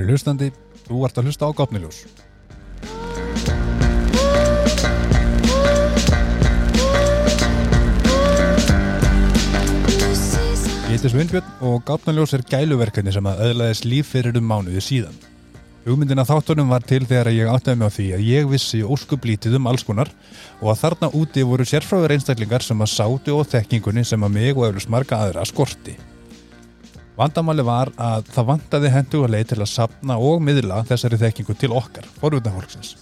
Kæri hlustandi, þú ert að hlusta á Gápniljós. Ég heiti Sveinbjörn og Gápniljós er gæluverkefni sem að öðlaðist líf fyrir um mánuði síðan. Hugmyndin að þáttunum var til þegar ég áttaði mig á því að ég vissi óskublítið um alls konar og að þarna úti voru sérfráður einstaklingar sem að sátu og þekkingunni sem að mig og eflust marga aðra skorti. Vandamáli var að það vandaði hendu að leið til að sapna og miðla þessari þekkingu til okkar, forvitafólksins.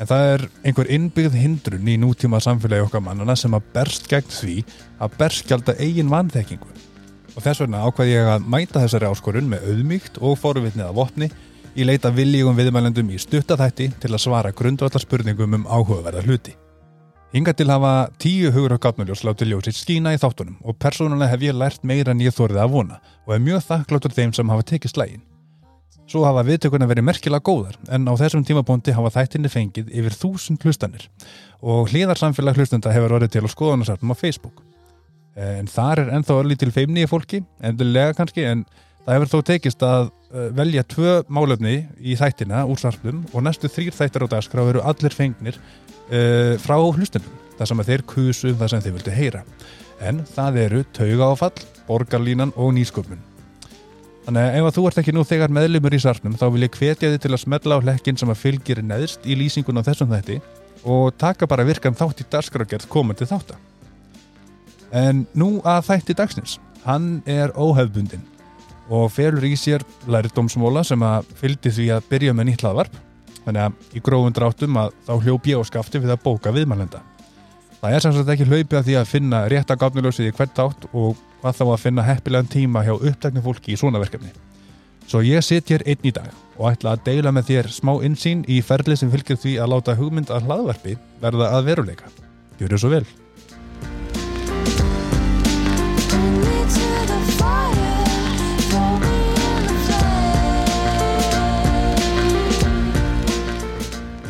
En það er einhver innbyggð hindrun í nútíma samfélagi okkar mannana sem að berst gegn því að berskjalda eigin vanþekkingu. Og þess vegna ákvað ég að mæta þessari áskorun með auðmíkt og forvitnið af vopni í leita viljegum viðmælendum í stuttaþætti til að svara grundvallar spurningum um áhugaverða hluti. Hinga til hafa tíu hugur á gáttmjöljós látið ljósitt skína í þáttunum og persónulega hef ég lært meira en ég þórið að vona og er mjög þakkláttur þeim sem hafa tekið slægin. Svo hafa viðtökurna verið merkilega góðar en á þessum tímabóndi hafa þættinni fengið yfir þúsund hlustanir og hlýðarsamfélag hlustanda hefur orðið til á skoðanarsartum á Facebook. En þar er ennþá orðið til feimni í fólki, endilega kannski, en það hefur þó tekist að velja tvö málefni í þættina úr sarplum og næstu þrýr þættar á dagskrá eru allir fengnir uh, frá hlustundum, þar sem að þeir kusu það sem þeir vildi heyra. En það eru tauga áfall, borgarlínan og nýsköpun. Þannig að ef að þú ert ekki nú þegar meðlumur í sarnum þá vil ég hvetja þið til að smetla á hlekkin sem að fylgir neðst í lýsingun á þessum þætti og taka bara virkan þátt í dagskrágerð komandi þáttar. En nú að þætti dagsins. Hann er óhefbundin og felur í sér læriðdómsmóla sem að fylgdi því að byrja með nýtt hlaðvarp. Þannig að í grófum dráttum að þá hljóp ég á skafti við að bóka viðmælenda. Það er samsagt ekki hlaupið að því að finna rétta gafnilösið í hvert átt og hvað þá að finna heppilegan tíma hjá upptækni fólki í svona verkefni. Svo ég sitt hér einn í dag og ætla að deila með þér smá insýn í ferli sem fylgir því að láta hugmynd að hlaðvarpi verða að veruleika. Gjör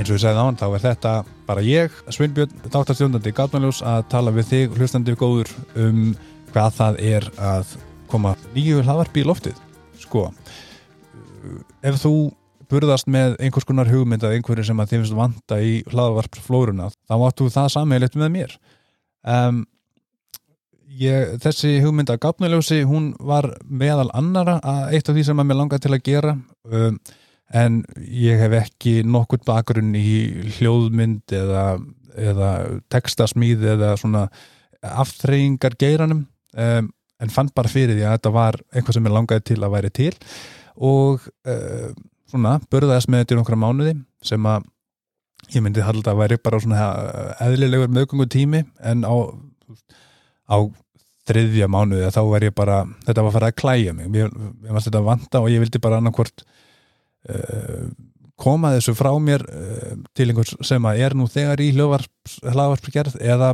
eins og ég segði án, þá er þetta bara ég, Sveinbjörn, þáttarstjóndandi Gatmanljós að tala við þig, hlustandi góður um hvað það er að koma nýju hlaðvarpi í loftið. Sko ef þú burðast með einhvers konar hugmynd að einhverju sem að þið finnst vanta í hlaðvarpsflóruna, þá áttu það sammeilitt með mér. Um, ég, þessi hugmynd að Gatmanljósi, hún var meðal annara að eitt af því sem að mér langar til að gera um, en ég hef ekki nokkur bakgrunn í hljóðmynd eða, eða tekstasmíð eða svona aftreyingar geiranum um, en fann bara fyrir því að þetta var eitthvað sem ég langaði til að væri til. Og uh, svona börðaðist með þetta í nokkra mánuði sem að ég myndi halda að væri bara svona eðlilegur mögungu tími en á, á þriðja mánuði þá var ég bara, þetta var að fara að klæja mig. Ég, ég varst þetta að vanta og ég vildi bara annarkvort koma þessu frá mér uh, til einhvers sem að er nú þegar í hlaðvarpsgerð eða,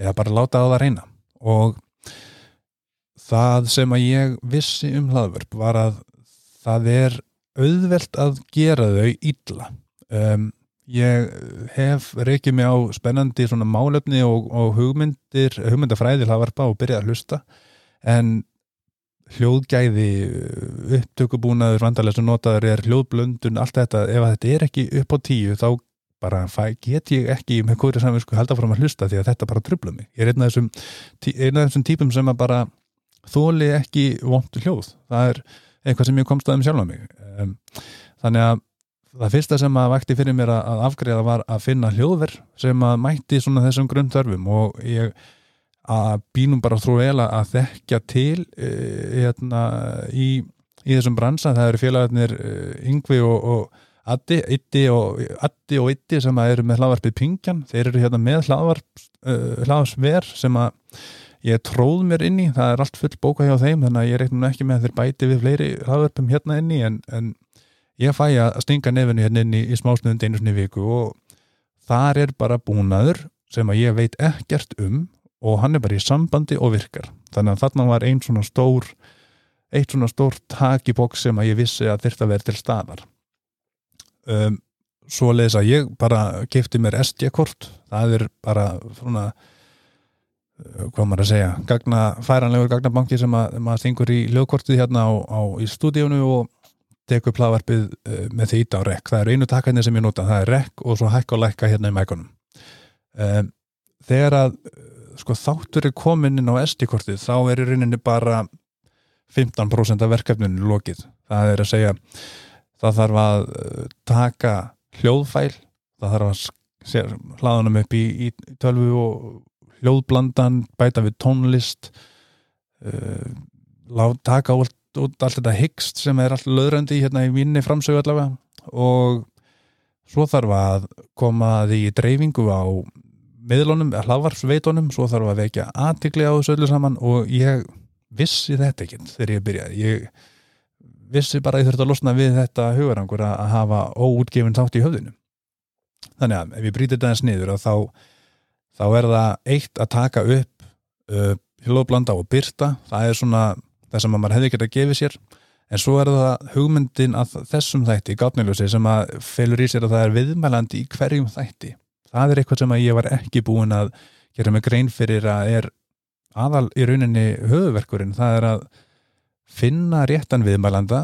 eða bara láta á það reyna. Og það sem að ég vissi um hlaðvarp var að það er auðvelt að gera þau illa. Um, ég hef reykið mig á spennandi svona málefni og, og hugmyndir hugmyndafræði hlaðvarpa og byrjað að hlusta. En hljóðgæði upptökubúnaður, vandarlega sem notaður er hljóðblöndun, allt þetta ef þetta er ekki upp á tíu þá bara get ég ekki með hverju samvinsku halda fram að hlusta því að þetta bara trubla mig. Ég er einn af þessum, einn af þessum típum sem að bara þóli ekki vondu hljóð, það er eitthvað sem ég komst að um sjálf á mig þannig að það fyrsta sem að vakti fyrir mér að afgreða var að finna hljóðverð sem að mætti svona þessum grundþörfum og ég að bínum bara þrú vel að þekkja til e, hérna, í, í þessum bransa, það eru félagarnir e, Yngvi og, og Addi, Iddi og Addi og Iddi sem eru með hlaðvarpið Pingjan, þeir eru hérna með hlaðvarp, e, hlaðvarsver sem að ég tróð mér inn í, það er allt full bóka hjá þeim þannig að ég reiknum ekki með að þeir bæti við fleiri hlaðvarpum hérna inn í en, en ég fæ að stinga nefnu hérna inn í, í smásnöðund einu svona viku og þar er bara búnaður sem að ég veit ekkert um og hann er bara í sambandi og virkar. Þannig að þarna var einn svona stór eitt svona stór tak í bóks sem að ég vissi að að vera til staðar. Um, svo leiðis að ég bara kefti mér SD-kort það er bara svona hvað maður að segja gagna, færanlegur gagnabanki sem að maður stingur í lögkortið hérna á, á, í stúdíunu og tek upp hlaðvarpið uh, með því ít á rekk, það er einu takkarnir sem ég nota. Það er rekk og svo hækka og lækka hérna í mækunum. Um, þegar að sko þáttur er komin inn á SD-kortið þá er í rauninni bara 15% af verkefninu lokið. Það er að segja það þarf að uh, taka hljóðfæl það þarf að hlaðunum upp í, í tölvu og hljóðblandan bæta við tónlist uh, taka út, út allt þetta hyggst sem er allt löðrandi hérna í minni framsögu allavega. Og svo þarf að koma því dreifingu á miðlunum, hlaðvarpsveitunum svo þarf að vekja aðtikli á þessu öllu saman og ég vissi þetta ekki þegar ég byrjaði. Ég vissi bara að ég þurfti að losna við þetta hugarangur að hafa óútgefin þátt í höfðinu. Þannig að ef ég brítið þetta eins niður þá, þá er það eitt að taka upp uh, hljóðblanda og byrta það er svona það sem maður hefði gett að gefa sér. En svo er það hugmyndin að þessum þætti í gátniljósi sem að felur í sér að það er viðmælandi í hverjum þætti það er eitthvað sem að ég var ekki búin að gera mig grein fyrir að er aðal í rauninni höfuverkurinn það er að finna réttan viðmælanda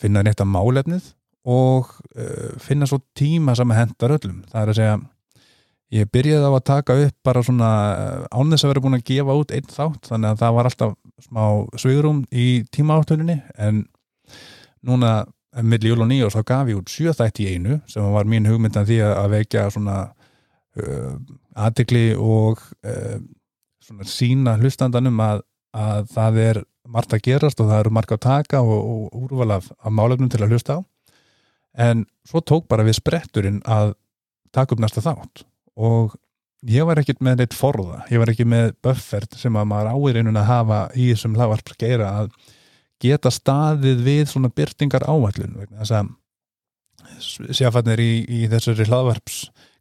finna réttan málefnið og uh, finna svo tíma sem hendar öllum það er að segja ég byrjaði á að taka upp bara svona án þess að vera búin að gefa út einn þátt þannig að það var alltaf smá svigurum í tímaáttuninni en núna millir jól og nýjós þá gaf ég út sjöþætt í einu sem var mín hugmyndan því að vekja svona aðtikli og uh, sína hlustandanum að, að það er margt að gerast og það eru margt að taka og, og úrvala af, af málefnum til að hlusta á. En svo tók bara við spretturinn að taka upp næsta þátt. Og ég var ekkert með neitt forða, ég var ekki með buffert sem að maður áir einun að hafa í þessum hlaðvarpsgeira að geta staðið við svona byrtingar áallun þess að sjáfannir í, í þessari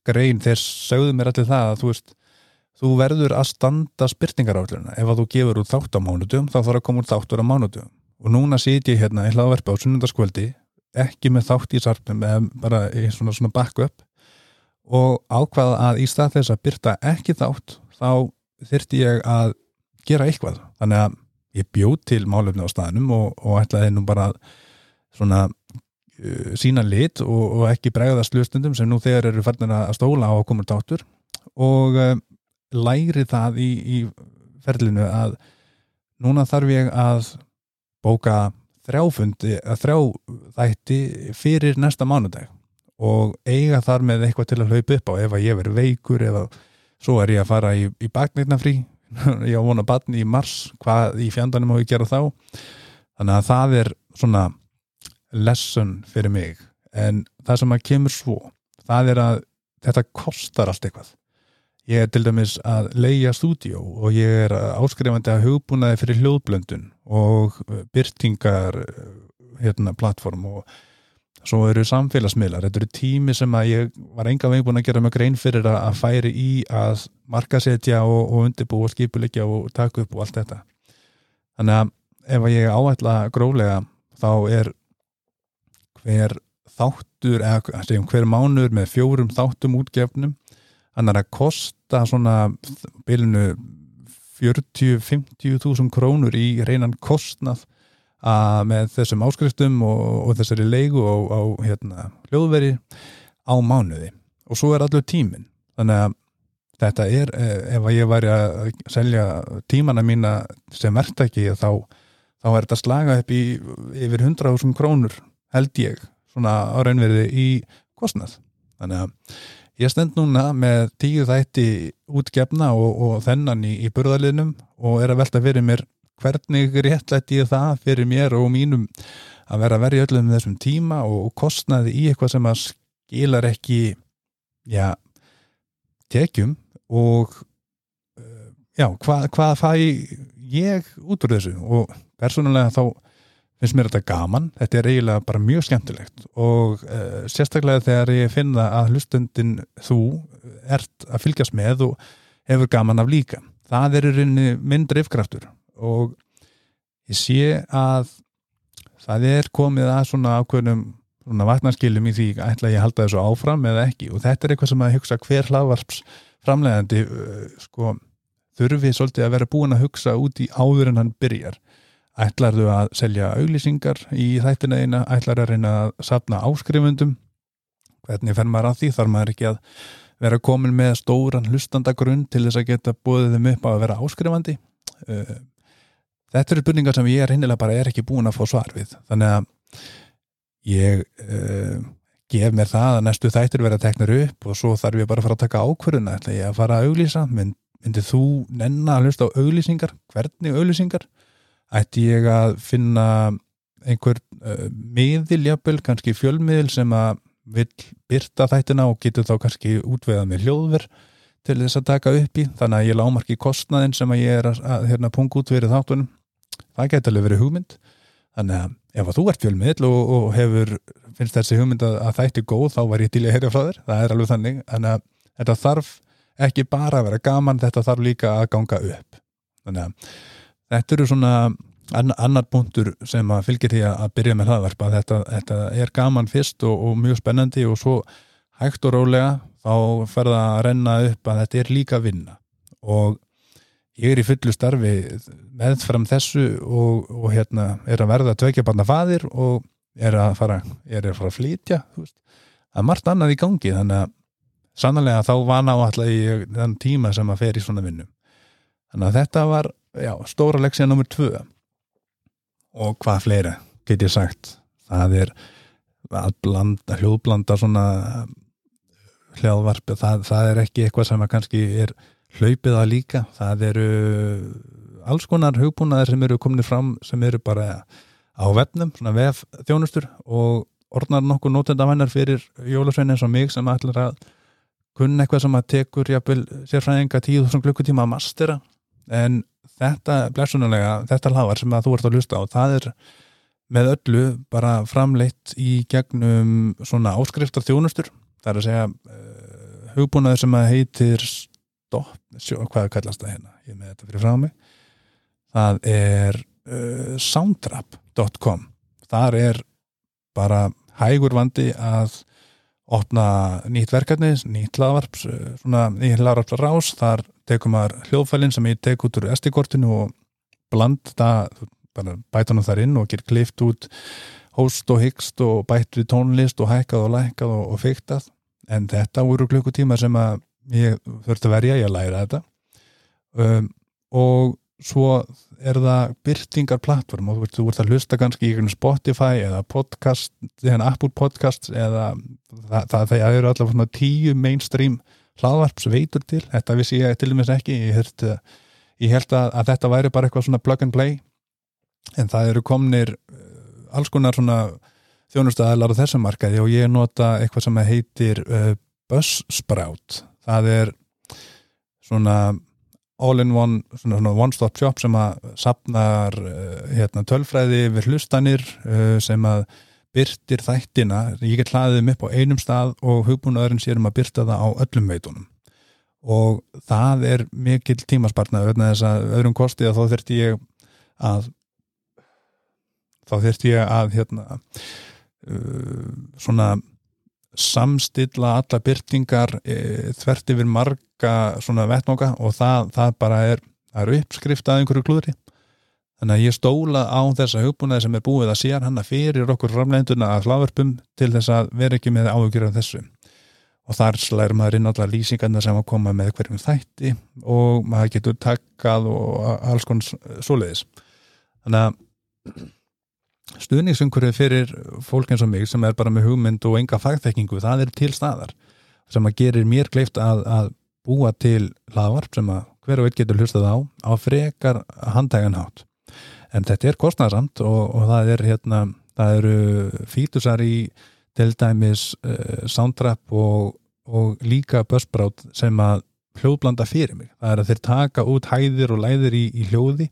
hlaðvarpsgrein þeir sögðu mér allir það að þú veist þú verður að standa spyrtingar áalluna ef að þú gefur út þátt á mánudum þá þarf að koma út þáttur á mánudum og núna sýt ég hérna í hlaðvarpi á sunnundaskvöldi ekki með þátt í sarpnum eða bara í svona, svona backup. Og ákvaða að í stað þess að byrta ekki þátt þá þyrti ég að gera eitthvað. Þannig að ég bjóð til málefni á staðnum og, og ætlaði nú bara svona sína lit og, og ekki bregða slustundum sem nú þegar eru færðin að stóla á að koma tátur og uh, læri það í, í ferlinu að núna þarf ég að bóka þrjáfundi að þrjá þætti fyrir næsta mánudag. Og eiga þar með eitthvað til að hlaupa upp á ef að ég verið veikur eða svo er ég að fara í, í baknirnafrí ég á vona batni í mars. Hvað í fjandanum má ég gera þá? Þannig að það er svona lesson fyrir mig. En það sem að kemur svo það er að þetta kostar allt eitthvað. Ég er til dæmis að leia stúdíó og ég er áskrifandi að hugbúnaði fyrir hljóðblöndun og byrtingar hérna plattform og svo eru samfélagsmiðlar, þetta eru tími sem að ég var enga veginn búin að gera mjög grein fyrir að, færi í að markasetja og, og undirbú og skipulegja og taka upp og allt þetta. Þannig að ef ég áætla gróðlega þá er hver þáttur eða segjum, hver mánur með fjórum þáttum útgefnum. Hann er að kosta svona bilinu 40-50 þúsund krónur í reynan kostnað að með þessum áskriftum og, og þessari leigu á, á hérna, hljóðveri á mánuði. Og svo er allur tímin þannig að þetta er, eh, ef ég væri að selja tímana mína sem verktæki þá, þá er þetta slaga upp í yfir 100.000 krónur held ég, svona á raunverði í kostnað. Þannig að ég stend núna með tíu þætti útgefna og, og þennan í, í burðaliðnum og er að velta fyrir mér hvernig réttlætt ég það fyrir mér og mínum að vera að verja öllum þessum tíma og kostnaði í eitthvað sem að skilar ekki já, tekjum og eh, já, hvað, hvað fæ ég út úr þessu? Og persónulega þá finnst mér þetta gaman, þetta er eiginlega bara mjög skemmtilegt og uh, sérstaklega þegar ég finna að hlustundin þú ert að fylgjast með og hefur gaman af líka. Það er í rauninni minn drifkraftur og ég sé að það er komið að svona ákveðnum svona vatnarskilum í því ætla ég að halda þessu áfram eða ekki. Og þetta er eitthvað sem að hugsa hver hlaðvarps framlegandi uh, sko þurfi svolítið að vera búin að hugsa út í áður en hann byrjar ætlarðu að selja auglýsingar í þættina eina, ætlar að reyna að sapna áskrifundum hvernig fer maður að því, þarf maður ekki að vera komin með stóran hlustandagrunn til þess að geta búið þeim upp að vera áskrifandi? Uh, þetta eru spurningar sem ég er hinnilega bara er ekki búin að fá svar við. Þannig að ég uh, gef mér það að næstu þættir vera teknir upp og svo þarf ég bara að fara að taka ákvörðuna ætla ég að fara að auglýsa? Mynd, myndið þú nenn að hlusta á auglýsingar? Hvernig auglýsingar ætti ég að finna einhver uh, miðiljapel, kannski fjölmiðil sem að vil byrta þættina og getur þá kannski útveðað með hljóðver til þess að taka upp í. Þannig að ég lámarki kostnaðin sem að ég er að, að hérna, punga út verið þáttunum. Það getur alveg verið hugmynd. Þannig að ef að þú ert fjölmiðl og, og hefur, finnst þessi hugmynd að, að þætti góð þá var ég til að heyra frá þér. Það er alveg þannig, þannig að þetta þarf ekki bara að vera gaman, þetta þarf líka að ganga upp. Þannig að þetta eru svona annar punktur sem að fylgir því að byrja með hlaðvarpa þetta, þetta er gaman fyrst og, og mjög spennandi og svo hægt og rólega þá ferða að renna upp að þetta er líka vinna. Og ég er í fullu starfi meðfram þessu og, og hérna er að verða tveikja barna fadir og er að fara, er að, fara að flytja það er margt annað í gangi þannig að sannlega þá vana á alltaf í þann tíma sem að fer í svona vinnum þannig að þetta var já, stóra leksija nr. 2 og hvað fleira get ég sagt? Það er að blanda, hljóðblanda svona hljóðvarp það, það er ekki eitthvað sem að kannski er hlaupið að líka. Það eru alls konar hugbúnaðir sem eru kominir fram sem eru bara á vefnum, svona vef þjónustur og orðnar nokkuð nótendavænar fyrir jólasveinin og mig sem ætlar að kunna eitthvað sem að tekur jafnvel sérfræðinga tíu þúsund klukkutíma að mastera en þetta blessunulega, þetta hlaðvar sem að þú ert að hlusta á, það er með öllu bara framleitt í gegnum svona áskriftar þjónustur, það er að segja uh, hugbúnaður sem að heitir stopp, sjó, hvað kallast það hérna, ég með þetta fyrir frá mig. Það er uh, soundrap.com þar er bara hægur vandi að opna nýtt verkefni, nýtt laðvarps svona nýtt laðvarps rás, þar tekum maður hljóðfælinn sem ég tek út úr SD-kortinu og blanda bara bætunum þar inn og ger klift út host og hyggst og bætt við tónlist og hækkað og lækkað og, og feiktað. En þetta voru klukkutíma sem að ég þurfti að verja, ég læra þetta. Um, og svo er það byrtingar plattform og þú ert að hlusta kannski í Spotify eða podcast, Apple Podcasts eða það, það, það eru allavega tíu mainstream hlaðvarps veitur til, þetta vissi ég til dæmis ekki, ég held, ég held að, að þetta væri bara eitthvað svona plug and play. En það eru komnir uh, alls konar svona þjónustæðalar á þessum markaði og ég nota eitthvað sem heitir uh, Buzzsprout. Það er svona all-in-one, svona, svona one-stop shop sem að sapnar uh, hérna, tölfræði við hlustanir uh, sem að byrtir þættina, ég get hlaðið um upp á einum stað og hugbúnaðurinn sér um að byrta það á öllum veitunum. Og það er mikil tímaspartnað öðna þess að öðrum kosti að þá þurfti ég að þá þurfti ég að hérna uh, svona samstilla alla byrtingar e, þvert yfir marga svona vettmóka og það, það bara er, það er uppskrift að einhverju klúðri Þannig að ég stóla á þessa hugbúnaði sem er búið að sér hanna fyrir okkur framlegnduna að hláverpum til þess að vera ekki með áhugjur af þessu. Og þar slæður maður inn allar lýsingarna sem að koma með hverjum þætti og maður getur takkað og alls konar svoleiðis. Þannig að stuðningsumkurið fyrir fólk eins og mig sem er bara með hugmynd og enga fagþekkingu, það er til staðar. Sem að gerir mér kleift að, að búa til hlaðvarp sem að hver og einn getur hlustað á á frekar handæganhátt en þetta er kostnarsamt og, og það er hérna, það eru fítusar í til dæmis uh, soundtrap og, og líka buzzsprout sem að hljóðblanda fyrir mig, það er að þeir taka út hæðir og læðir í, í hljóði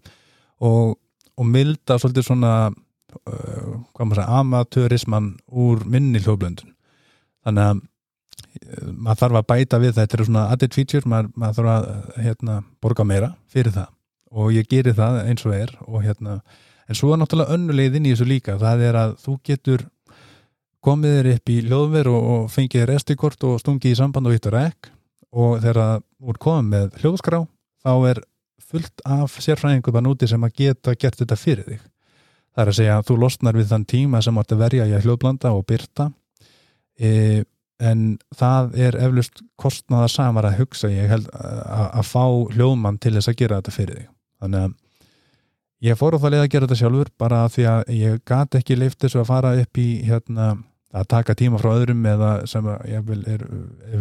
og, og milda svolítið svona uh, maður segja, amateurisman úr minni hljóðblöndun. Þannig að uh, maður þarf að bæta við þetta er svona added feature, maður, maður þarf að hérna, borga meira fyrir það. Og ég gerir það eins og er og hérna, en svo er náttúrulega önnulegð inn í þessu líka, það er að þú getur komið þér upp í hljóðver og, og fengið restikort og stungið í samband og hittur ekk og þegar þú er komið með hljóðskrá þá er fullt af sérfræðingum að núti sem að geta gert þetta fyrir þig það er að segja að þú losnar við þann tíma sem átt að verja í að hljóðblanda og byrta e, en það er eflust kostnaða samar að hugsa ég held að, að fá hljóðmann til þess að gera þetta fyrir þig. Þannig að ég fór á það leið að gera þetta sjálfur bara því að ég gati ekki leift þessu að fara upp í hérna að taka tíma frá öðrum eða sem ég vil er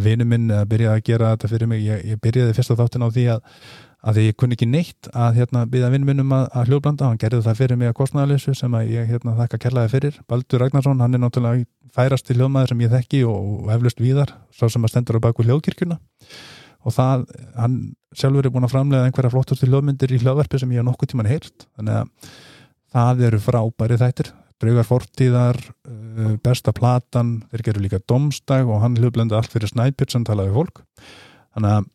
vinnu minn eða byrjaði að gera þetta fyrir mig. Ég, ég byrjaði fyrst á þáttin á því að að því ég kunni ekki neitt að hérna býða vinnu minnum að, að hljóðblanda, hann gerði það fyrir mig að kostnæðalessu sem að ég hérna þakka kellaði fyrir. Baldur Ragnarsson, hann er náttúrulega færast til hljóðmaður sem ég þekki og, og eflust víðar, svo sem að stendur á baku hljóðkirkuna og það, hann sjálfur er búin að framlega einhverja flottusti hljóðmyndir í hljóðverfi sem ég á nokkuð tíman heilt þannig að það eru frábæri þættir. Draugar fortíðar, uh, besta platan þeir gerur líka domstag og hann hljóðblenda allt fyrir snæpir sem talaði fólk. Þannig að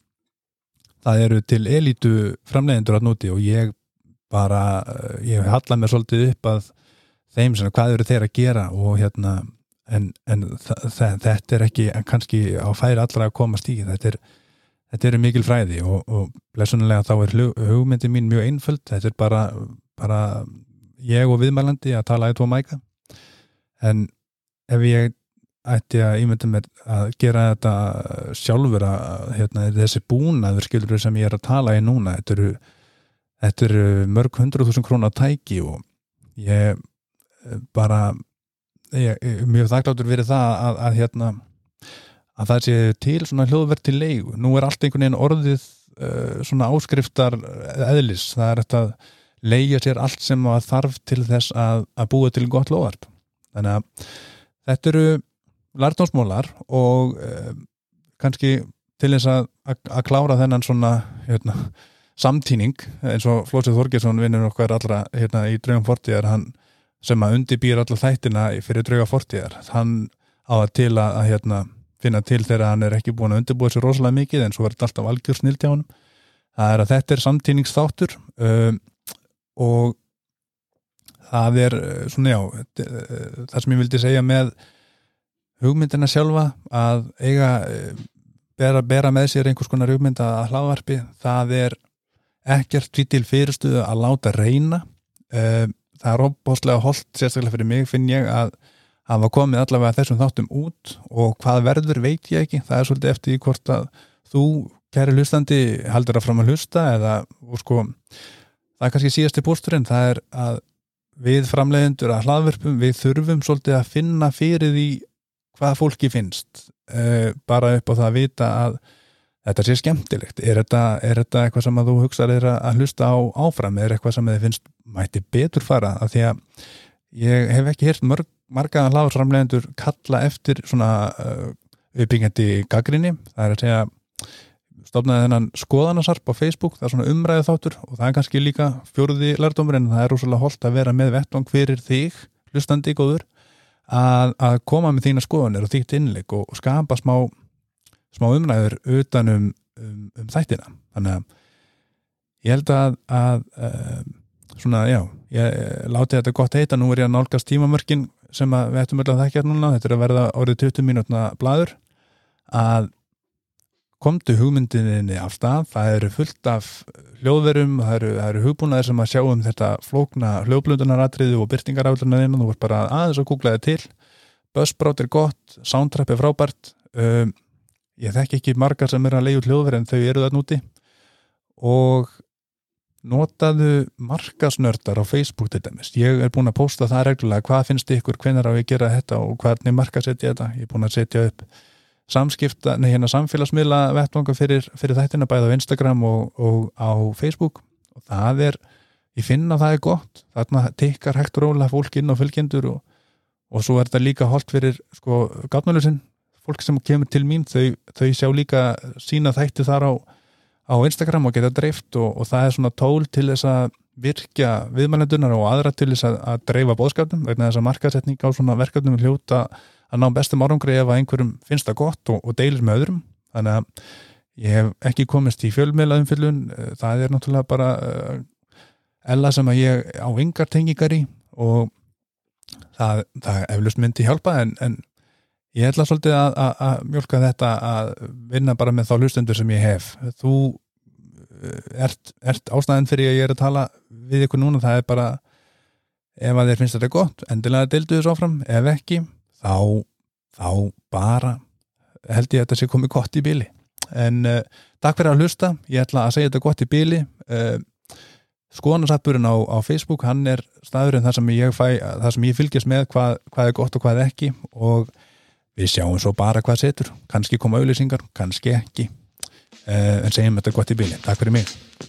það eru til elítu framlegendur að núti og ég bara, uh, ég halla mér svolítið upp að þeim sem hvað eru þeir að gera og hérna en, en þetta er ekki kannski á færi allra að komast í þetta er þetta eru mikil fræði og, og lesunulega þá er hugmyndi mín mjög einföld þetta er bara, bara ég og viðmælandi að tala eitthvað mæka. En ef ég ætti að ímynda mér að gera þetta sjálfur að hérna, þessi búnaður skilur sem ég er að tala í núna þetta eru, þetta eru mörg hundru þúsund krónar tæki og ég bara ég, mjög þakkláttur verið það að, að hérna að það sé til svona hljóðverð til leigu. Nú er allt einhvern veginn orðið uh, svona áskriftar eðlis. Það er þetta að leigja sér allt sem þarf til þess að, að búa til gott loðarp. Þannig að þetta eru lartnámsmólar og uh, kannski til þess að, að klára þennan svona hérna, samtíning eins og Flósið Þorgesson vinnur okkar allra hérna, í Draugum Fortíðar hann sem að undibýr alla þættina fyrir Drauga Fortíðar hann á að til að, að hérna finna til þegar hann er ekki búin að undirbúa sér rosalega mikið en svo verður alltaf algjör snilt hjá hann það er að þetta er samtíningsþáttur um, og það er uh, svona já það sem ég vildi segja með hugmyndina sjálfa að eiga uh, bera, bera með sér einhvers konar hugmynda að hlaðvarpi það er ekkert til fyrirstuðu að láta reyna. Um, það er óbáslega holdt sérstaklega fyrir mig finn ég að hafa komið allavega þessum þáttum út og hvað verður veit ég ekki. Það er svolítið eftir því hvort að þú kæri hlustandi haldur að fram að hlusta eða sko það er kannski síðasti bústurinn það er að við framleiðendur að hlaðverfum við þurfum svolítið að finna fyrir því hvað fólki finnst uh, bara upp á það að vita að þetta sé skemmtilegt. Er þetta, er þetta eitthvað sem að þú hugsaður að hlusta á áfram? Er eitthvað sem þið finnst mæti betur fara? Af því að ég hef ekki hýrt mörg marga hláðsramlegendur kalla eftir svona uh, uppbyggjandi gaggrinni, það er að segja stofnaði þennan skoðanarsarp á Facebook, það er svona umræðu þáttur og það er kannski líka fjóruði lærdomur en það er rosalega holdt að vera með vettvang fyrir þig, hlustandi góður að, að koma með þína skoðanir og þýtt innleik og skapa smá smá umræður utan um, um, um þættina, þannig að ég held að, að um, svona, já, ég láti þetta gott heita, nú er ég að nálgast tímamörkin sem við ættum öll að þekkja núna, þetta er að verða árið 20 mínútna bladur að komdu hugmyndinni af stað, það eru fullt af hljóðverum, það eru, eru hugbúnaðir sem að sjá um þetta flókna hljóðblöndunaratriðu og byrtingaráðlunar þú vart bara aðeins að googla þetta til. Buzzsprout er gott, Soundtrap er frábært. Um, ég þekk ekki margar sem er að leiða hljóðveri en þau eru það núti og notaðu markasnördar á Facebook til dæmis, ég er búin að posta það reglulega, hvað finnst ykkur, hvernig á ég að gera þetta og hvernig markasetja þetta? Ég er búin að setja upp samskipta nei hérna samfélagsmiðla vettvanga fyrir, fyrir þættina bæða á Instagram og, og á Facebook. Og það er ég finna það er gott, þarna tekkar hægt róla fólk inn á fylgjendur og, og svo er þetta líka holdt fyrir sko gatmjölusinn, fólk sem kemur til mín þau, þau sjá líka sína þætti þar á á Instagram og geta dreift og, og það er svona tól til þess að virkja viðmælendunar og aðra til þess að, að dreifa bóðskapnum vegna þess að markasetning á svona verkefnum er hljóta að ná bestum árangri ef að einhverjum finnst það gott og, og deilir með öðrum þannig að ég hef ekki komist í fjölmiðlaðum fyllun það er náttúrulega bara uh, ella sem að ég á yngar tengingar í og það, það eflust myndi hjálpa en, en Ég ætla svolítið að, að, að mjölka þetta að vinna bara með þá hlustendur sem ég hef. Þú ert, ert ástæðan fyrir að ég er að tala við ykkur núna, það er bara ef að þér finnst þetta gott, endilega deildu þess áfram, ef ekki þá, þá bara held ég að þetta sé komið gott í bíli en uh, takk fyrir að hlusta. Ég ætla að segja þetta gott í bíli uh, skoðanarsatburinn á, á Facebook hann er staðurinn þar sem ég fæ þar sem ég fylgjast með hvað, hvað er gott og hvað ekki. Og við sjáum svo bara hvað setur, kannski koma auðlýsingar kannski ekki. Uh, en segjum þetta gott í bíli, takk fyrir mig